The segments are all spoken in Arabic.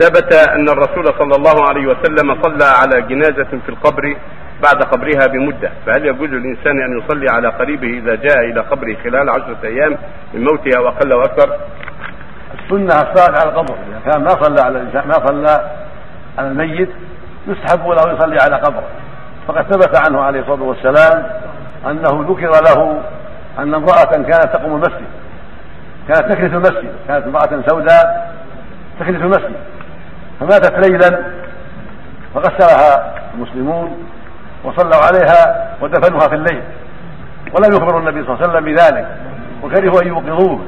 ثبت أن الرسول صلى الله عليه وسلم صلى على جنازة في القبر بعد قبرها بمدة. فهل يجوز للإنسان أن يصلي على قريبه إذا جاء إلى قبره خلال عشرة أيام من موته أو أقل أو أكثر السنة الصلاة على القبر. إذا كان ما صلى على الإنسان ما صلى على الميت يستحب له يصلي على قبره. فقد ثبت عنه عليه الصلاة والسلام أنه ذكر له أن امرأة كانت تقوم المسجد كانت تكنس المسجد كانت امرأة سوداء تكنس المسجد. فماتت ليلا فغسلها المسلمون وصلوا عليها ودفنوها في الليل. ولم يخبر النبي صلى الله عليه وسلم بذلك وكرهوا أن يوقظوه.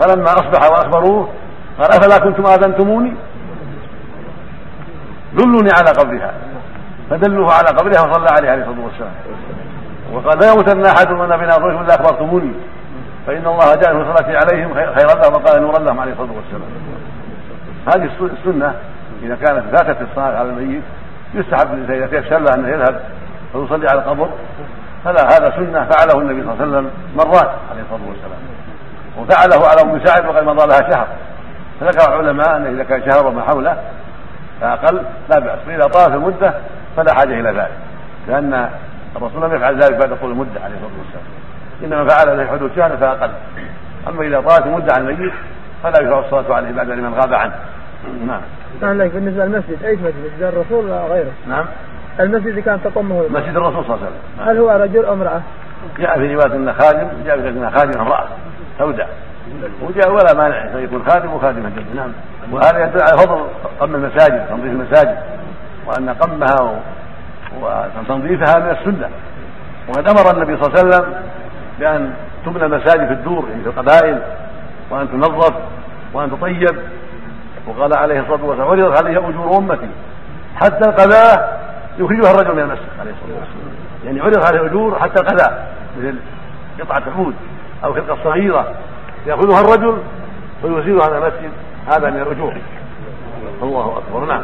فلما أصبح وأخبروه قال أفلا كنتم آذنتموني؟ دلوني على قبرها. فدلوه على قبرها وصلى عليه عليه الصلاة والسلام. وقال لا يموتن أحد من بناظركم إلا أخبرتموني. فإن الله جعل في صلاتي عليهم خيرا لهم وقال نورا لهم عليه الصلاة والسلام. هذه السنة إذا كانت فاتت الصلاه على الميت يستحب اذا تيسر له انه يذهب فيصلي على القبر. هذا هذا سنة فعله النبي صلى الله عليه وسلم مرات عليه الصلاة والسلام. وفعله على أم سعد وقد مضى لها شهر. فذكر العلماء انه إذا كان شهر وما حوله فأقل لا بأس. فإذا طالت المدة فلا حاجة إلى ذلك. لأن الرسول لم يفعل ذلك بعد طول المدة عليه الصلاة والسلام. إنما فعل ذلك حدود شهر فأقل. أما إذا طالت المدة عن الميت فلا يشرع الصلاة عليه بعد لمن غاب عنه. نعم. لك بالنسبة للمسجد أي مسجد؟ مسجد الرسول ولا غيره؟ نعم. المسجد اللي كان تقومه مسجد الرسول صلى الله عليه وسلم. هل هو رجل أو امرأة؟ جاء في رواية انه خادم جاء في انه خادم امرأة سوداء. وجاء ولا مانع أن يكون خادم وخادم الجنه نعم. وهذا يدل على فضل قم المساجد تنظيف المساجد وأن قمها وتنظيفها من السنة. وقد أمر النبي صلى الله عليه وسلم بأن تبنى المساجد في الدور يعني في القبائل وأن تنظف وأن تطيب. وقال عليه الصلاة والسلام عرضت عليه أجور أمتي. حتى القذاه يخرجها الرجل من المسجد عليه الصلاة والسلام. يعني عرض عليه أجور حتى القذاه مثل قطعة عود أو خلقة صغيرة يأخذها الرجل ويزيلها على المسجد هذا من الاجور الله أكبر. نعم.